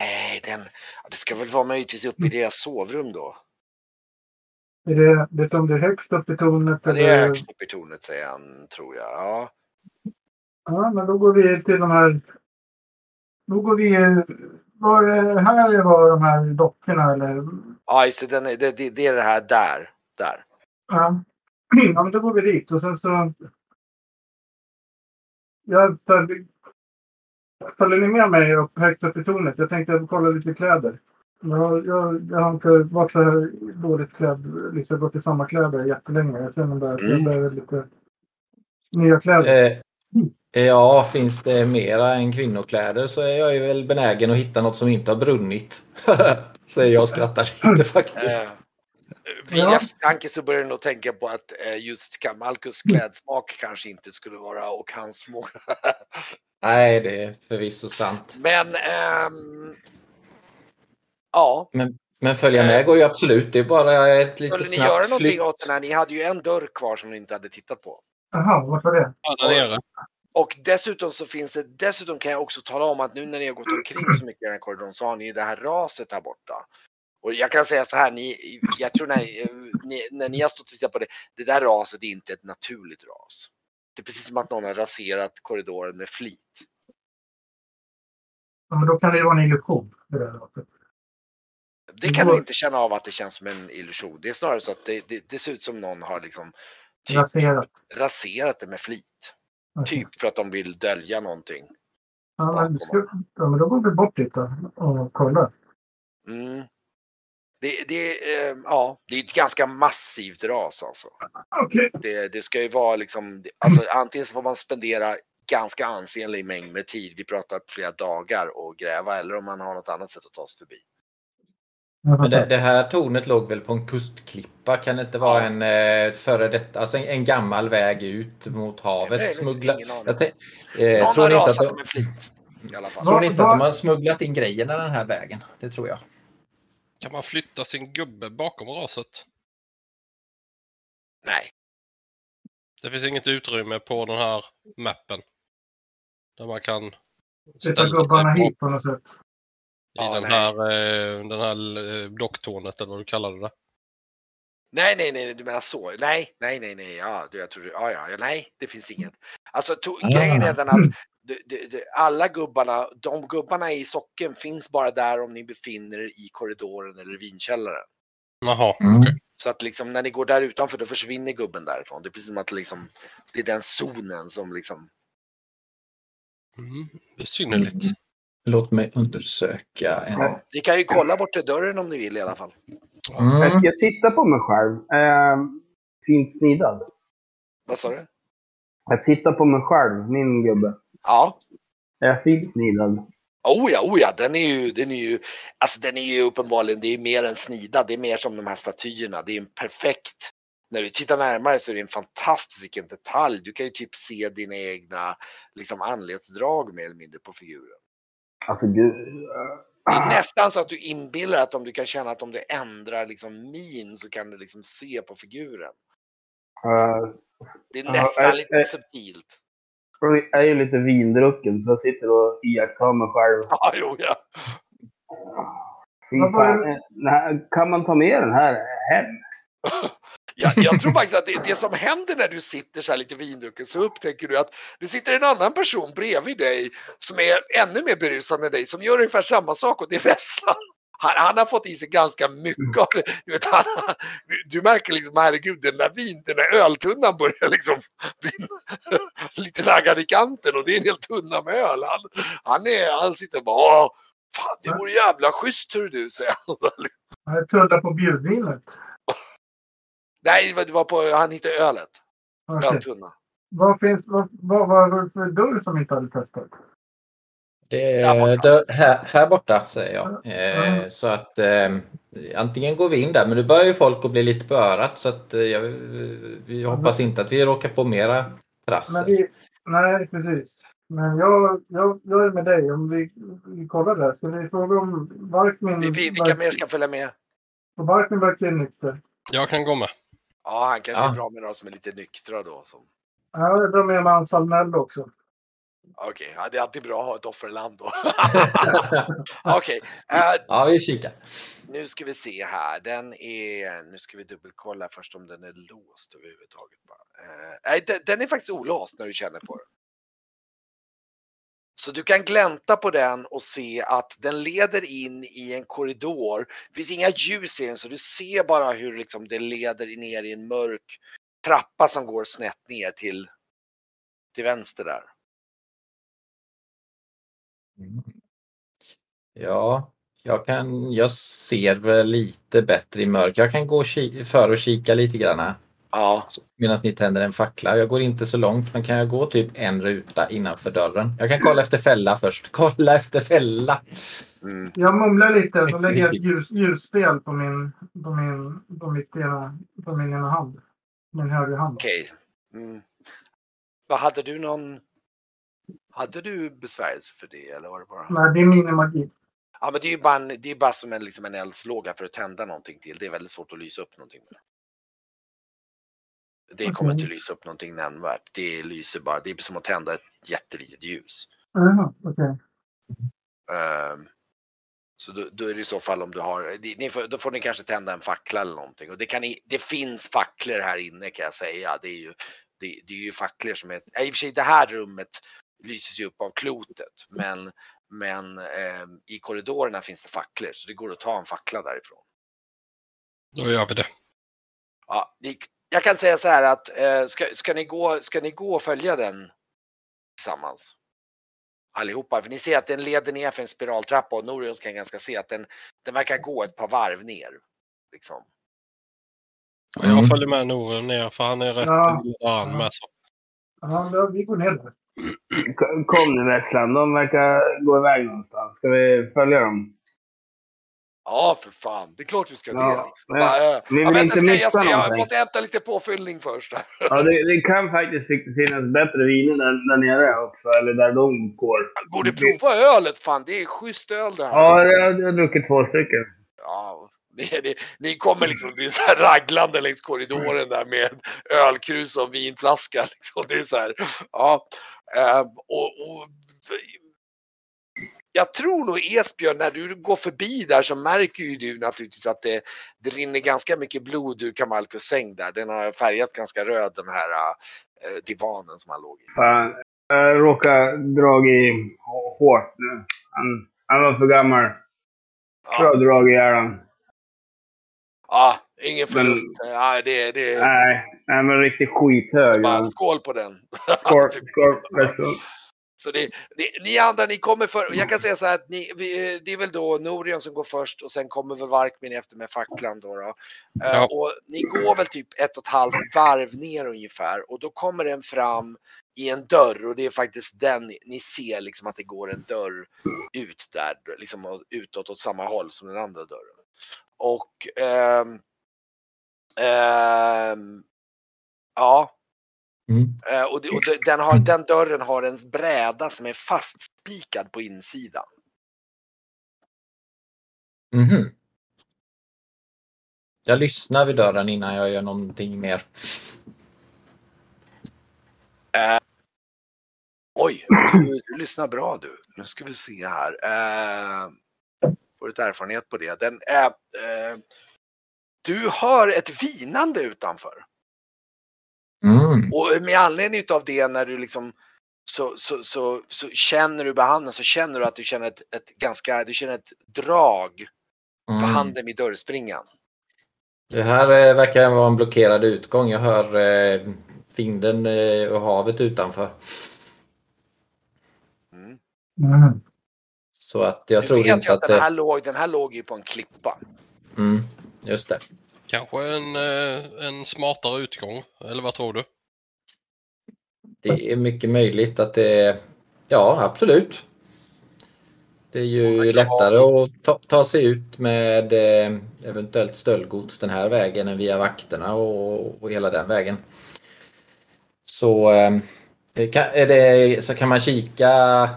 Nej, den, det ska väl vara möjligtvis uppe i deras sovrum då. Är det, vet du om det är högst upp i tornet? Ja, det är högst upp i tornet säger han, tror jag. Ja. Ja, men då går vi till de här... Då går vi... Var, är- här var de här dockorna eller? Ja, just det, den är, det, det, det är det här där. Där. Ja. *clears throat* ja, men då går vi dit och sen så... Jag följer, följer ni med mig upp, högt upp i tornet? Jag tänkte kolla lite kläder. Jag, jag, jag har inte varit så här dåligt klädd, liksom gått i samma kläder jättelänge. Jag känner bara att jag Mm. behöver lite nya kläder. Eh, ja, finns det mera än kvinnokläder så är jag ju väl benägen att hitta något som inte har brunnit. *laughs* Säger jag och skrattar lite faktiskt. Eh, vid Ja. eftertanke så börjar jag nog tänka på att eh, just Malkus klädsmak kanske inte skulle vara och hans förmåga. *laughs* Nej, det är förvisso sant. Men ehm, ja, Men följa med går ju absolut. Det är bara ett skulle litet ni göra snabbt någonting flytt. åt den här? Ni hade ju en dörr kvar som ni inte hade tittat på. Jaha, vart var det? Ja, där nere. Och dessutom så finns det, dessutom kan jag också tala om att nu när ni har gått omkring så mycket i den här korridoren så har ni ju det här raset här borta. Och jag kan säga så här, ni, jag tror när ni, när ni har stått och tittat på det, det där raset är inte ett naturligt ras. Det är precis som att någon har raserat korridoren med flit. Ja, men då kan det ju vara en illusion. Det där raset. Det kan du inte känna av att det känns som en illusion. Det är snarare så att det, det, det ser ut som någon har liksom typ Raserat. raserat det med flit. Okej. Typ för att de vill dölja någonting. Ja, men, ska, ja, men då går vi bort dit då och kollar. Mm. Det, det, eh, ja, det är ett ganska massivt ras alltså. Okej. Det, det ska ju vara liksom, alltså antingen så får man spendera ganska ansenlig mängd med tid, vi pratar flera dagar och gräva eller om man har något annat sätt att ta sig förbi. Men det, det här tornet låg väl på en kustklippa? Kan det inte vara Ja. en eh, före detta, alltså en, en gammal väg ut mot havet? Smuggla, jag tänk, eh, Någon tror har ni inte att de, med flit. I alla fall. tror ni inte att de har smugglat in grejerna den här vägen? Det tror jag. Kan man flytta sin gubbe bakom raset? Nej. Det finns inget utrymme på den här mappen. Där man kan Sätta gubbarna hit på något sätt. I Ja, den nej. här, eh, den här eh, docktornet eller vad du kallade det. Nej, nej, nej, du menar så. Nej, nej, nej, nej, ja, du, jag tror, ja, ja, ja, nej, det finns inget. Alltså, to, Ah. grejen är den att du, du, du, alla gubbarna, de gubbarna i socken finns bara där om ni befinner er i korridoren eller vinkällaren. Jaha, Mm. okej. Så att liksom när ni går där utanför då försvinner gubben därifrån. Det är precis som att liksom, det är den zonen som liksom, Mm. Besynnerligt. Låt mig undersöka. En... ja. Ni kan ju kolla bort till dörren om ni vill i alla fall. Mm. Jag, jag tittar på mig själv. Eh, fint snidad. Vad sa du? Jag tittar på mig själv, min gubbe. Ja. Är jag fint snidad? Oh ja, oh ja, den är ju, den är ju, alltså den är ju uppenbarligen, det är mer än snidad, det är mer som de här statyerna, det är en perfekt, när du tittar närmare så är det en fantastisk vilken detalj, du kan ju typ se dina egna liksom anletsdrag mer eller mindre på figuren. Alltså gud. Det är nästan så att du inbillar att om du kan känna att om du ändrar liksom min så kan du liksom se på figuren. eh, Det är Ja, nästan eh, lite eh. subtilt. jag är ju lite vindrucken så jag sitter och iakttar mig själv. *laughs* Ja, jo, ja. Fy fan. eh, Kan man ta med den här hem? *laughs* Jag, jag tror *laughs* faktiskt att det, det som händer när du sitter så här lite vindrucken så upptäcker du att det sitter en annan person bredvid dig som är ännu mer berusad än dig som gör ungefär samma sak och det är *laughs* Vesslan. Han, han har fått i sig ganska mycket av det. Du, vet, han, du märker liksom, herregud, den där vin, den där öltunnan börjar liksom bli *laughs* lite naggad i kanten och det är en hel tunna med öl. Han, han, är, han sitter och bara, "Åh, fan det vore jävla schysst hur du säger han. Jag tullar på bjudvinet. Nej, det var- på, han hittade ölet, Okej. öltunna. Vad finns, vad, vad var det för dörr som inte hade testat? Det Där är borta. där, här, här borta säger jag. Eh, Mm. Så att eh, antingen går vi in där, men nu börjar ju folk att bli lite på örat så att eh, vi hoppas inte att vi råkar på mera Men trassel. vi, nej, precis. Men jag, jag, jag är med dig. Om vi, vi kollar där. Ska vi fråga om Varkmin... Vi, vi, vilka mer ska följa med? Och Varkmin verkar nykter. Jag kan gå med. Ja, han kanske Ja. är bra med några som är lite nyktra då. Som... Ja, jag drar med mig Ansalmello också. Okej, ja, det är alltid bra att ha ett offerland då. *laughs* Okej, eh, Ja, vi kikar. nu ska vi se här. Den är, nu ska vi dubbelkolla först om den är låst överhuvudtaget. Bara. Eh, nej, den, den är faktiskt olåst när du känner på den. Så du kan glänta på den och se att den leder in i en korridor. Det finns inga ljus i den så du ser bara hur liksom det leder ner i en mörk trappa som går snett ner till, till vänster där. Mm. Ja, jag, kan, jag ser väl lite bättre i mörk. Jag kan gå före och kika lite grann Ja, medan ni tänder en fackla. Jag går inte så långt, men kan jag gå typ en ruta innanför dörren? Jag kan kolla efter fälla först. *laughs* Kolla efter fälla! mm. Jag mumlar lite så *laughs* lägger jag ett ljus, ljusspel på min, på min, på mitt ena, på min ena hand. Min högra hand. okej. Mm. Vad hade du någon? Hade du besvärjelse för det eller var det bara? Nej, det är minimagi. Ja, men det är ju bara, en, det är bara som en, liksom en eldslåga för att tända någonting till. Det är väldigt svårt att lysa upp någonting med. Det kommer Okej. inte lysa upp någonting nämnvärt. Det lyser bara. Det är som att tända ett jättelitet ljus. Jaha, okej. Ehm, så då, då är det i så fall om du har, ni, ni får, då får ni kanske tända en fackla eller någonting. Och det, kan ni, det finns facklor här inne kan jag säga. Det är ju, det, det är ju facklor som är, i och för sig det här rummet lyses ju upp av klotet. Men, men ehm, i korridorerna finns det facklor så det går att ta en fackla därifrån. Då gör vi det. Ja, vi, jag kan säga så här att eh, ska, ska, ni gå, ska ni gå och följa den tillsammans? Allihopa, för ni ser att den leder ner för en spiraltrappa och Norions kan ganska se att den, den verkar gå ett par varv ner. Liksom. Mm. Jag följer med Noren ner för han är rätt Ja. ja. med. Så. Ja, vi går ner Kom nu Vesslan, de verkar gå iväg någonstans. Ska vi följa dem? Ja, för fan, det är klart vi ska det. Ja, men- Bara, vill ja, vänta, inte ska jag, missa jag någonting. måste hämta lite påfyllning först. Ja, det, det kan faktiskt finnas bättre viner där, där nere också, eller där de går. Borde prova ölet, fan det är schysst öl det här. Ja, jag har, jag har druckit två stycken. Ja, det, det, ni kommer liksom, det är så här raglande längs korridoren där med ölkrus och vinflaska. Liksom. Det är så här, ja. ehm, och, och jag tror nog Esbjörn, när du går förbi där så märker ju du naturligtvis att det, det rinner ganska mycket blod ur Kamalkus säng där. Den har färgat ganska röd den här äh, divanen som han låg i. Fan, jag råkade dra i hårt nu. Han, han var för gammal. Tror jag drag ihjäl honom. Ja, ingen förlust. Men, ja, det, det, nej, nej, men riktigt skithög. Bara skål på den. *laughs* Skål, skål. Så det, det, ni andra, ni kommer för, jag kan säga så här att ni, vi, det är väl då Norion som går först och sen kommer väl Varkmin efter med facklan då. då. Eh, ja. Uh, och ni går väl typ ett och ett halvt varv ner ungefär och då kommer den fram i en dörr och det är faktiskt den ni ser liksom att det går en dörr ut där, liksom utåt åt samma håll som den andra dörren. Och um, um, ja, Mm. Uh, och, den, har, den dörren har en bräda som är fastspikad på insidan. Mm. Jag lyssnar vid dörren innan jag gör någonting mer. Uh, oj, du, du, lyssnar bra du. Nu ska vi se här. Uh, får lite erfarenhet på det. Den, uh, du hör ett vinande utanför. Mm. Och med anledning av det när du liksom så, så, så, så känner du behandlingen så känner du att du känner ett, ett ganska, du känner ett drag mm. för handen vid dörrspringan. Det här eh, verkar vara en blockerad utgång. Jag hör eh, vinden eh, och havet utanför. Mm. Mm. Så att jag du tror vet inte att, att den, här låg, den här låg ju på en klippa. Mm, just det. Kanske en, eh, en smartare utgång, eller vad tror du? Det är mycket möjligt att det ja absolut. Det är ju lättare att ta, ta, sig ut med eh, eventuellt stöldgods den här vägen än via vakterna och, och hela den vägen. Så, eh, är det, så kan man kika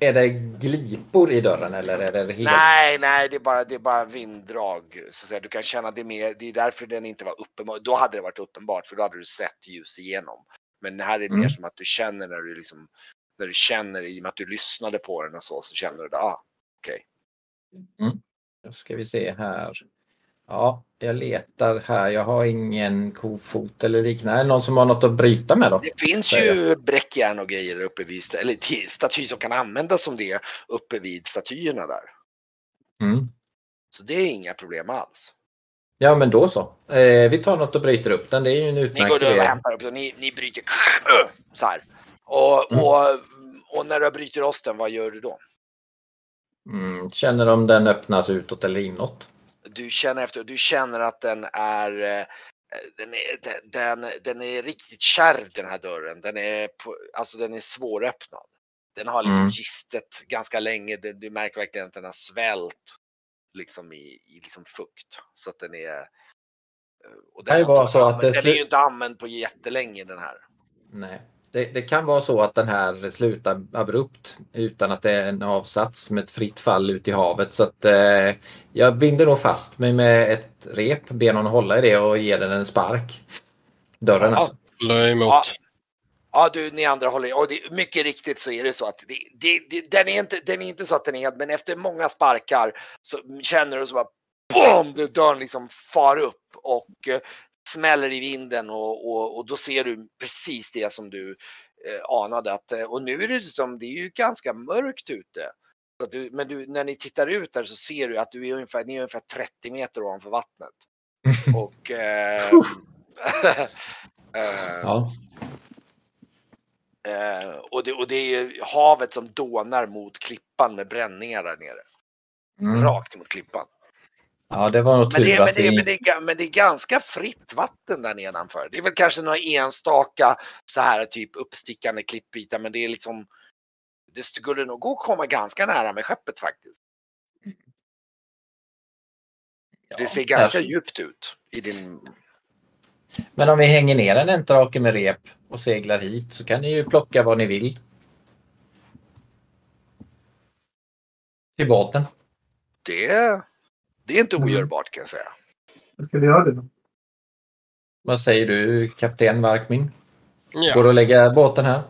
är det glipor i dörren eller är det helt... Nej, nej, det är bara, det är bara vinddrag. Så att säga. Du kan känna det mer. Det är därför den inte var uppenbar. Då hade det varit uppenbart för då hade du sett ljus igenom. Men det här är mm. mer som att du känner när du liksom, när du känner i och med att du lyssnade på den och så, så känner du ah, okej. Okay. Mm. Då ska vi se här. Ja, jag letar här. Jag har ingen kofot eller liknande. Är det någon som har något att bryta med då? Det finns ju bräckjärn och grejer uppe vid, eller statyer som kan användas som det uppe vid statyerna där. Mm. Så det är inga problem alls. Ja men då så. Eh, vi tar något och bryter upp den. Det är ju en utmärkt Ni går över och hämtar upp den. Ni, ni bryter *sniffs* så här. Och, mm. och, och när du bryter rosten, vad gör du då? Mm, känner om den öppnas utåt eller inåt du känner efter, du känner att den är eh, den är, den, den är riktigt kärv den här dörren. Den är, på, alltså den är svåröppnad. Den har liksom mm. gistet ganska länge. Du, du märker verkligen att den har svält liksom i, i liksom fukt. Så att den är... Eh, och den, det så att det den är ju inte använd på jättelänge den här. Nej det, det, kan vara så att den här slutar abrupt utan att det är en avsats med ett fritt fall ut i havet. Så att eh, jag binder nog fast mig med ett rep, ber någon hålla i det och ger den en spark. Dörren ja, alltså. emot. Ja. ja, du ni andra håller och det, mycket riktigt så är det så att det, det, det, den, är inte, den är inte så att den är men efter många sparkar så känner du så bara BOOM! Dörren liksom far upp och eh, smäller i vinden och, och, och då ser du precis det som du eh, anade att, eh, och nu är det som, det är ju ganska mörkt ute. Du, men du, när ni tittar ut där så ser du att du är ungefär, ni är ungefär 30 meter ovanför vattnet. *laughs* Och, eh, *laughs* eh, ja. eh, och, det, och det är havet som dånar mot klippan med bränningar där nere. Mm. Rakt mot klippan. Ja, det var nog tur men det, men, det, men, det, men det är ganska fritt vatten där nedanför. Det är väl kanske några enstaka så här typ uppstickande klippbitar men det är liksom det skulle nog gå att komma ganska nära med skeppet faktiskt. Ja, det ser ganska jag... djupt ut i din... Men om vi hänger ner en enterake med rep och seglar hit så kan ni ju plocka vad ni vill. Till båten. Det det är inte mm. ogörbart kan jag säga. Jag ska vi göra det då? Vad säger du kapten Varkmin? Ja. Går det att lägga båten här?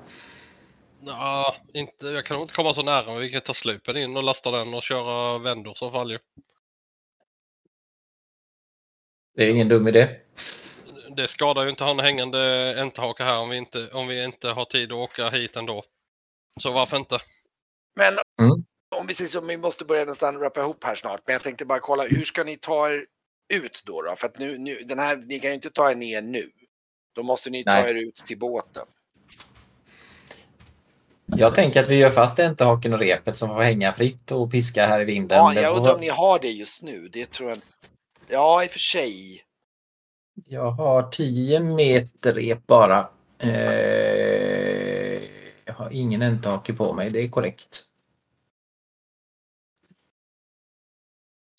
Ja, inte, jag kan nog inte komma så nära, men vi kan ta slupen in och lasta den och köra vändor så fall ju. Det är ingen dum idé. Det skadar ju inte ha en hängande enterhaka här om vi, inte, om vi inte har tid att åka hit ändå. Så varför inte? Men Mm. Om vi säger så, vi måste börja nästan rappa ihop här snart. Men jag tänkte bara kolla, hur ska ni ta er ut då? då? För att nu, nu, den här, ni kan ju inte ta er ner nu. Då måste ni ta Nej. er ut till båten. Jag tänker att vi gör fast enterhaken och repet som får hänga fritt och piska här i vinden. Ja, jag undrar om ni har det just nu. Det tror jag Ja, i och för sig. Jag har 10 meter rep bara. Eh, jag har ingen enthake på mig, det är korrekt.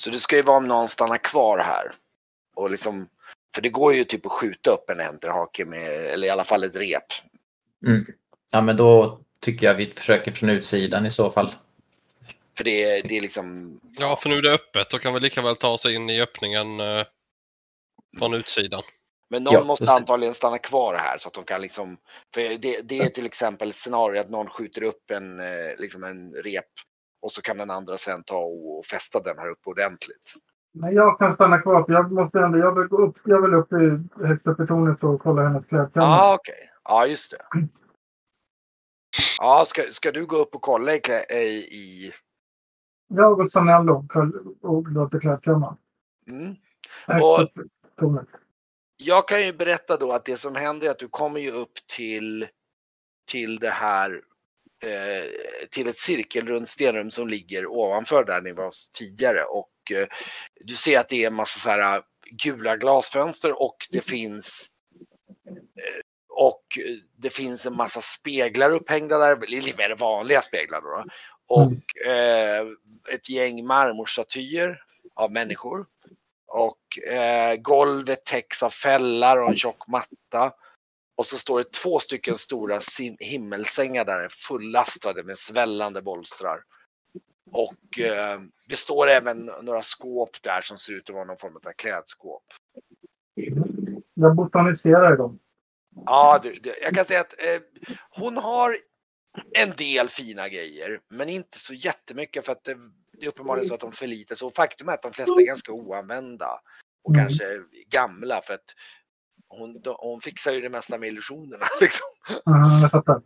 Så det ska ju vara om någon stannar kvar här. Och liksom, för det går ju typ att skjuta upp en enterhake med, eller i alla fall ett rep. Mm. Ja, men då tycker jag vi försöker från utsidan i så fall. För det, är- det är liksom, Ja, för nu är det öppet. Då kan vi lika väl ta oss in i öppningen eh, från utsidan. men någon Ja, måste precis. antagligen stanna kvar här så att de kan liksom, för det, det är till exempel ett scenario att någon skjuter upp en, eh, liksom en rep och så kan den andra sen ta och fästa den här uppe ordentligt. Men jag kan stanna kvar för jag måste ändå, jag vill gå upp, jag vill upp i, högst upp i tornet och kolla hennes Ja, klädkammare. ah, okej. Ja, just det. Ja, ska, ska du gå upp och kolla i, klä- i, Jag och Sanello och låter klädkammaren. mm. Och- tornet. Jag kan ju berätta då att det som händer är att du kommer ju upp till, till det här eh, till ett cirkelrunt stenrum som ligger ovanför där ni var tidigare och eh, du ser att det är en massa så här eh, gula glasfönster och det finns eh, och eh, det finns en massa speglar upphängda där, lite mer vanliga speglar då. då. Och eh, ett gäng marmorstatyer av människor. Och eh, golvet täcks av fällar och en tjock matta. Och så står det två stycken stora himmelsängar där fullastade med svällande bolstrar. Och eh, det står även några skåp där som ser ut att vara någon form av klädskåp. Jag botaniserar i dem. Ja, du, du, jag kan säga att eh, hon har en del fina grejer, men inte så jättemycket för att det, det är uppenbarligen så att de förlitar sig. Och faktum är att de flesta är ganska oanvända och Mm. kanske gamla för att hon, hon fixar ju det mesta med illusionerna. *laughs* Liksom. Ja, jag fattar.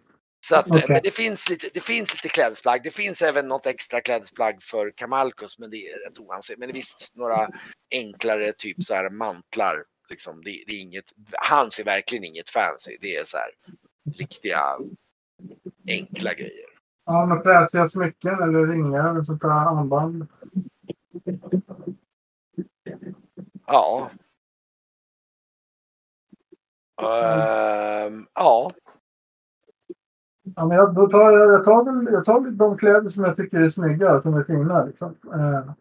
Så att, eh, Okej. men det finns, lite, det finns lite klädesplagg. Det finns även något extra klädesplagg för Kamalkus, men det är rätt oansett. Men det är visst några enklare typ så här mantlar. Liksom, det, det är inget, han ser verkligen inget fancy. Det är så här riktiga enkla grejer. Ja, med fräsiga smycken eller ringar eller sånt där armband. Ja. Ehm, ja, Ja, men jag, då tar jag, jag, tar väl, jag tar väl de kläder som jag tycker är snygga, som är fina. Liksom. Eh,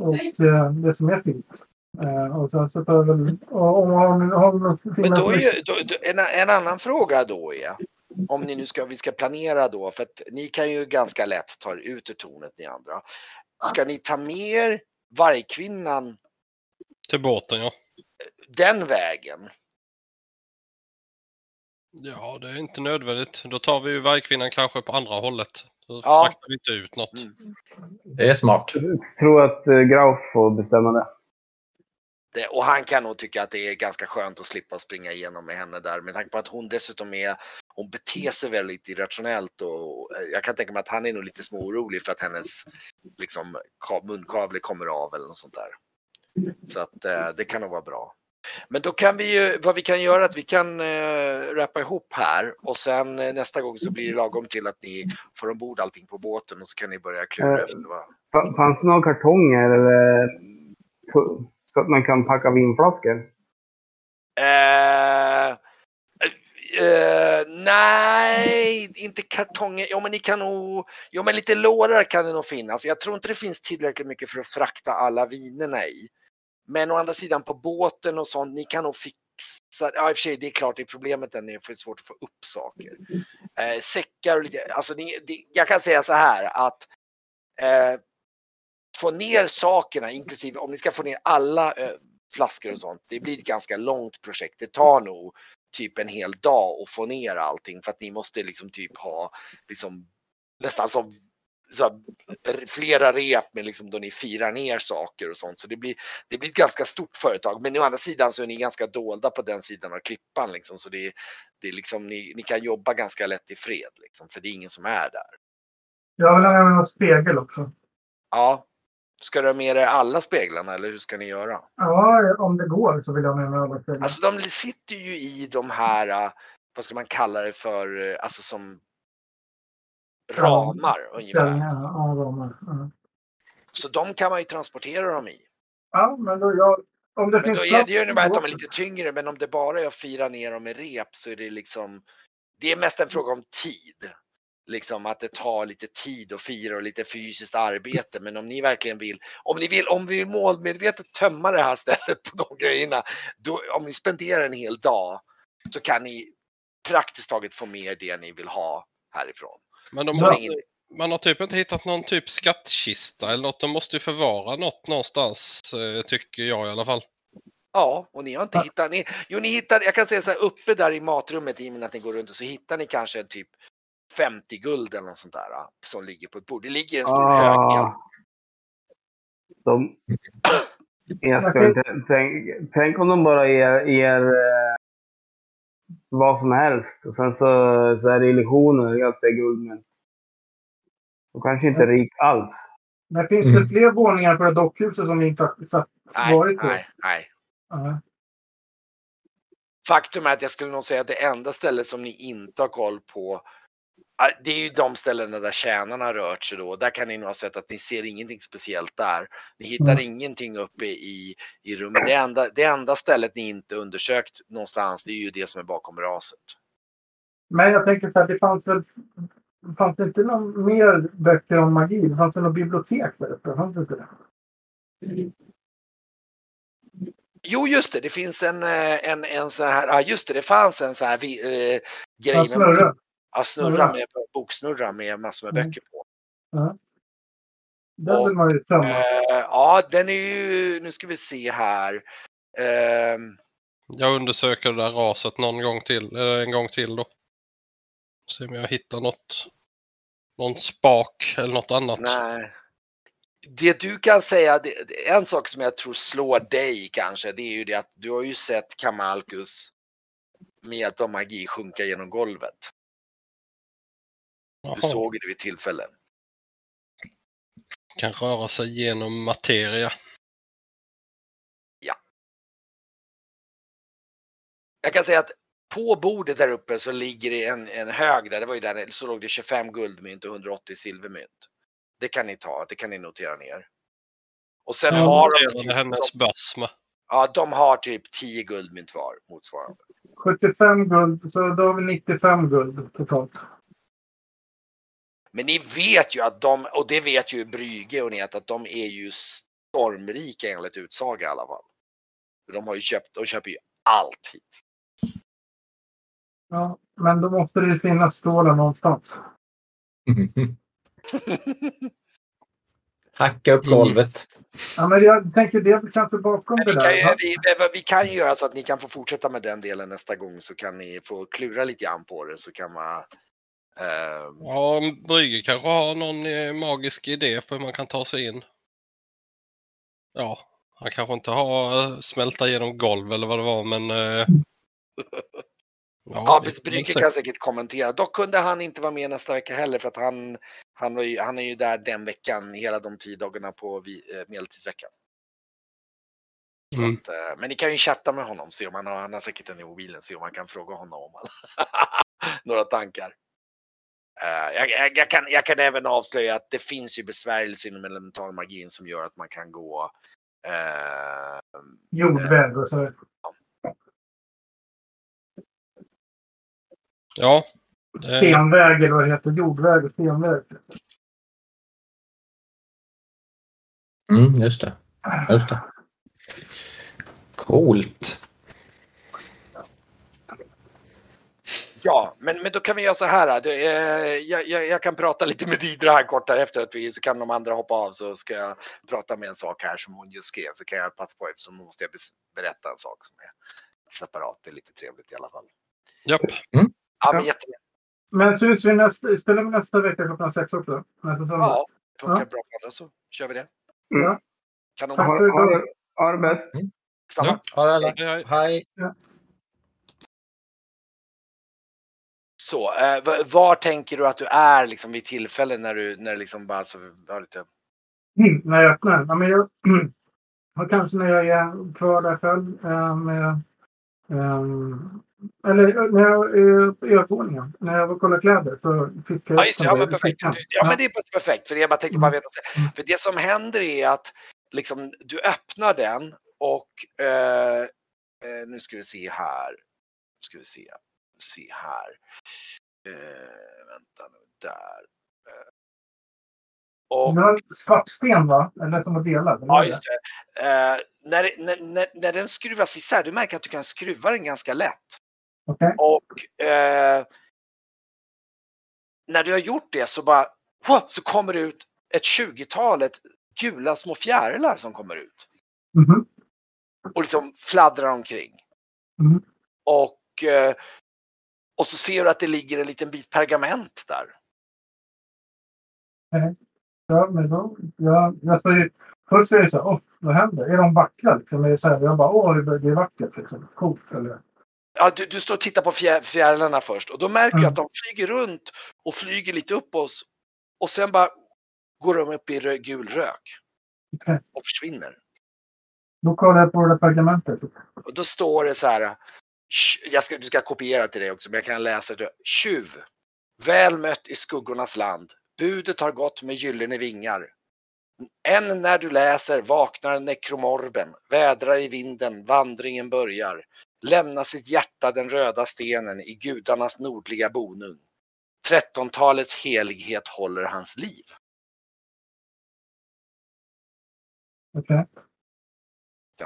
och eh, det som är fint. Eh, och sen så tar jag väl... Och, om hon har några men då är ju, då, då, en, en annan fråga då är om ni nu ska, vi ska planera då, för att ni kan ju ganska lätt ta er ut ur tornet ni andra. Ska ni ta med er vargkvinnan Till båten ja. den vägen? Ja, det är inte nödvändigt. Då tar vi ju vargkvinnan kanske på andra hållet. Då Ja. fraktar vi inte ut något. Mm. Det är smart. Jag tror att uh, Grauf får bestämma det. Det, och han kan nog tycka att det är ganska skönt att slippa springa igenom med henne där med tanke på att hon dessutom är, hon beter sig väldigt irrationellt och och jag kan tänka mig att han är nog lite småorolig för att hennes liksom ka- munkavle kommer av eller något sånt där. Så att eh, det kan nog vara bra. Men då kan vi ju, vad vi kan göra är att vi kan eh, rappa ihop här och sen eh, nästa gång så blir det lagom till att ni får ombord allting på båten och så kan ni börja klura Eh. efter vad, Fa- Fanns det några kartonger eller så att man kan packa vinflaskor? Eh, eh, nej, inte kartonger. Jo, men ni kan nog. Jo, men lite lårar kan det nog finnas. Jag tror inte det finns tillräckligt mycket för att frakta alla vinerna i. Men å andra sidan på båten och sånt, ni kan nog fixa. Ja, i och för sig, det är klart, det är problemet är att det är svårt att få upp saker. Eh, säckar och lite, alltså ni, det, jag kan säga så här att eh, få ner sakerna, inklusive om ni ska få ner alla eh, flaskor och sånt. Det blir ett ganska långt projekt. Det tar nog typ en hel dag att få ner allting för att ni måste liksom typ ha liksom nästan som så här, flera rep med liksom då ni firar ner saker och sånt. Så det blir, det blir ett ganska stort företag. Men å andra sidan så är ni ganska dolda på den sidan av klippan liksom. Så det, det är liksom, ni, ni kan jobba ganska lätt i fred liksom, för det är ingen som är där. Jag vill ha en spegel också. Ja. Ska du ha med dig alla speglarna eller hur ska ni göra? Ja, om det går så vill jag ha med mig alla speglar. Alltså de sitter ju i de här, äh, vad ska man kalla det för, äh, alltså som ramar ungefär. Ja, ramar. Ja. Så de kan man ju transportera dem i. ja, men då jag... Om det Men finns då är det ju bara att de är lite tyngre, men om det bara är att fira ner dem med rep så är det liksom, det är mest en fråga om tid. Liksom att det tar lite tid att fira och lite fysiskt arbete. Men om ni verkligen vill, om ni vill, om vi vill målmedvetet tömma det här stället på de grejerna, då, om ni spenderar en hel dag så kan ni praktiskt taget få med det ni vill ha härifrån. Men de Så har, man har typ inte hittat någon typ skattkista eller något. De måste ju förvara något någonstans, eh, tycker jag i alla fall. Ja, och ni har inte hittat, ni, jo ni hittar, jag kan säga så här uppe där i matrummet i och med att ni går runt och så hittar ni kanske en typ 50 guld eller något sånt där ah, som ligger på ett bord. Det ligger en stor hög. Ah, de, *coughs* jag ska inte, tänk, tänk om de bara ger, ger eh, vad som helst och sen så, så är det illusioner att det är guldmynt. De kanske inte rik alls. Men finns Mm. det fler våningar på det dockhuset som ni inte har varit på? nej, nej. Ja. Faktum är att jag skulle nog säga att det enda stället som ni inte har koll på det är ju de ställena där tjänarna har rört sig då. Där kan ni nog ha sett att ni ser ingenting speciellt där. Ni hittar Mm. ingenting uppe i, i rummet. Det enda, det enda stället ni inte undersökt någonstans, det är ju det som är bakom raset. Men jag tänker så här, det fanns väl... Fanns det inte någon mer böcker om magi? Det fanns väl något bibliotek där uppe? Fanns det inte det? Jo, just det, det finns en, eh, en, en sån här, ja just det, det fanns en sån här eh, grej snurra. Ja, snurra med boksnurra med massor med böcker på. Den Och, vill man ju tömma. Eh, ja, den är ju, nu ska vi se här. Ehm, Jag undersöker det där raset någon gång till, eller en gång till då. Se om jag hittar något. Någon spak eller något annat. nej. Det du kan säga, det- en sak som jag tror slår dig kanske, det är ju det att du har ju sett Kamalkus med hjälp av magi sjunka genom golvet. Du Jaha. såg det vid tillfälle. Kan röra sig genom materia. Jag kan säga att på bordet där uppe så ligger det en, en hög där, det var ju där, så låg det 25 guldmynt och 180 silvermynt. Det kan ni ta, det kan ni notera ner. Och sen Jag har de, typ, hennes de, börs med. ja, de har typ 10 guldmynt var motsvarande. 75 guld, så då har vi 95 guld totalt. Men ni vet ju att de, och det vet ju Brygge och ni vet att de är ju stormrika enligt utsaga i alla fall. De har ju köpt, de köper ju allt hit. Ja, men då måste det ju finnas stålar någonstans. *laughs* Hacka upp golvet. Ja, men jag tänker det är kanske bakom Men det vi, kan ju, där. vi, vi kan ju göra så att ni kan få fortsätta med den delen nästa gång så kan ni få klura lite grann på det så kan man ehm, Ja, Brygge kanske har någon eh, magisk idé på hur man kan ta sig in. Ja, han kanske inte har eh, smälta genom golv eller vad det var men... Eh, *laughs* Ja, får väl Brygge kan säkert kommentera. Dock kunde han inte vara med nästa vecka heller för att han, han, var ju, han är ju där den veckan, hela de tio dagarna på vi, medeltidsveckan. Mm. att, men ni kan ju chatta med honom, se om han har, han har säkert den i mobilen, se om man kan fråga honom om han *laughs* några tankar. Eh, jag, jag, jag, kan, jag kan även avslöja att det finns ju besvärjelser inom elementalmagin som gör att man kan gå eh, Jordväg och så. Ja, Stenväg eller vad det heter. Jordväg och stenväg. Mm, just det. Just det. Coolt. Ja, men, men då kan vi göra så här. Du, eh, jag, jag, jag kan prata lite med Didra här kort därefter att vi, så kan de andra hoppa av så ska jag prata med en sak här som hon just skrev så kan jag passa på eftersom då måste jag berätta en sak som är separat. Det är lite trevligt i alla fall. Japp. Ja, men Ja. Men syns vi nästa, spelar vi nästa vecka klockan sex också? Nästa söndag? Ja, det funkar Ja. bra på andra så kör vi det. Ja. Kanon. Ha, för ha, ha det bäst. Samma. Ja. Ha det alla. Hej, hej. Hej. Så, eh, var tänker du att du är liksom vid tillfällen när du, när det liksom bara så, har lite... Mm, när jag öppnar. Ja, men jag, *clears throat* kanske när jag är kvar där själv. Eh, med, ehm, eller när jag är på övervåningen. När jag var och kollade kläder så fick jag Ja, just det. Ja, men perfekt. Ja, men det är perfekt. För jag bara tänkte bara veta. Mm. För det som händer är att liksom, du öppnar den och eh, eh, nu ska vi se här. Nu ska vi se. Se här. Eh, vänta nu, där. Eh, och Det var svart sten va? Eller som var delad? Ja, just det. Eh, när, när, när, när den skruvas isär, du märker att du kan skruva den ganska lätt. Okej. Och eh, när du har gjort det så bara wow, så kommer det ut ett 20-talet gula små fjärilar som kommer ut Mhm. och liksom fladdrar omkring. Mm. Och, eh, och så ser du att det ligger en liten bit pergament där. Ja, men då, ja, jag ju, först är det så här, åh, vad händer? Är de vackra liksom? Är det så här, jag bara, åh, det är vackert liksom. Coolt eller? Ja, du, du står och tittar på fjä- fjärilarna först och då märker du Mm. att de flyger runt och flyger lite upp oss och sen bara går de upp i gul rök Okej. och försvinner. Då kollar jag på det där pergamentet. Och då står det så här. "Tj- Jag ska, du ska kopiera till dig också, men jag kan läsa det. Tjuv. Väl mött i skuggornas land. Budet har gått med gyllene vingar. Än när du läser vaknar nekromorben, vädrar i vinden, vandringen börjar. Lämna sitt hjärta den röda stenen i gudarnas nordliga bonung. Trettontalets helighet håller hans liv. Okej.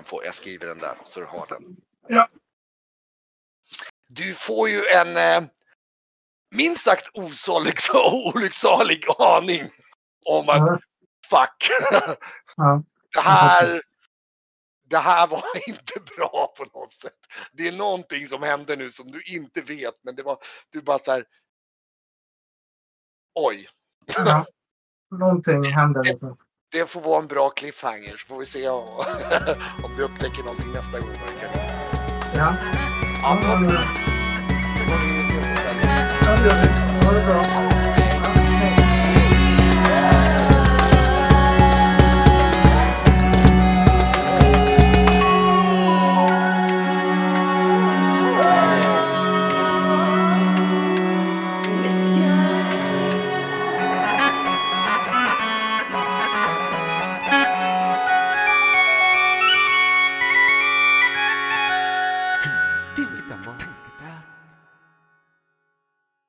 Får, jag skriver den där så du har den. Ja. Du får ju en eh, minst sagt osalig, *laughs* olycksalig aning om att Ja. fuck, det här det här var *laughs* inte bra på något sätt. Det är någonting som händer nu som du inte vet men det var, du bara så här. Oj, ja. Någonting händer. Liksom. det får vara en bra cliffhanger så får vi se om, *laughs* om du upptäcker någonting nästa gång. Ja. Ja, Ja, men, men,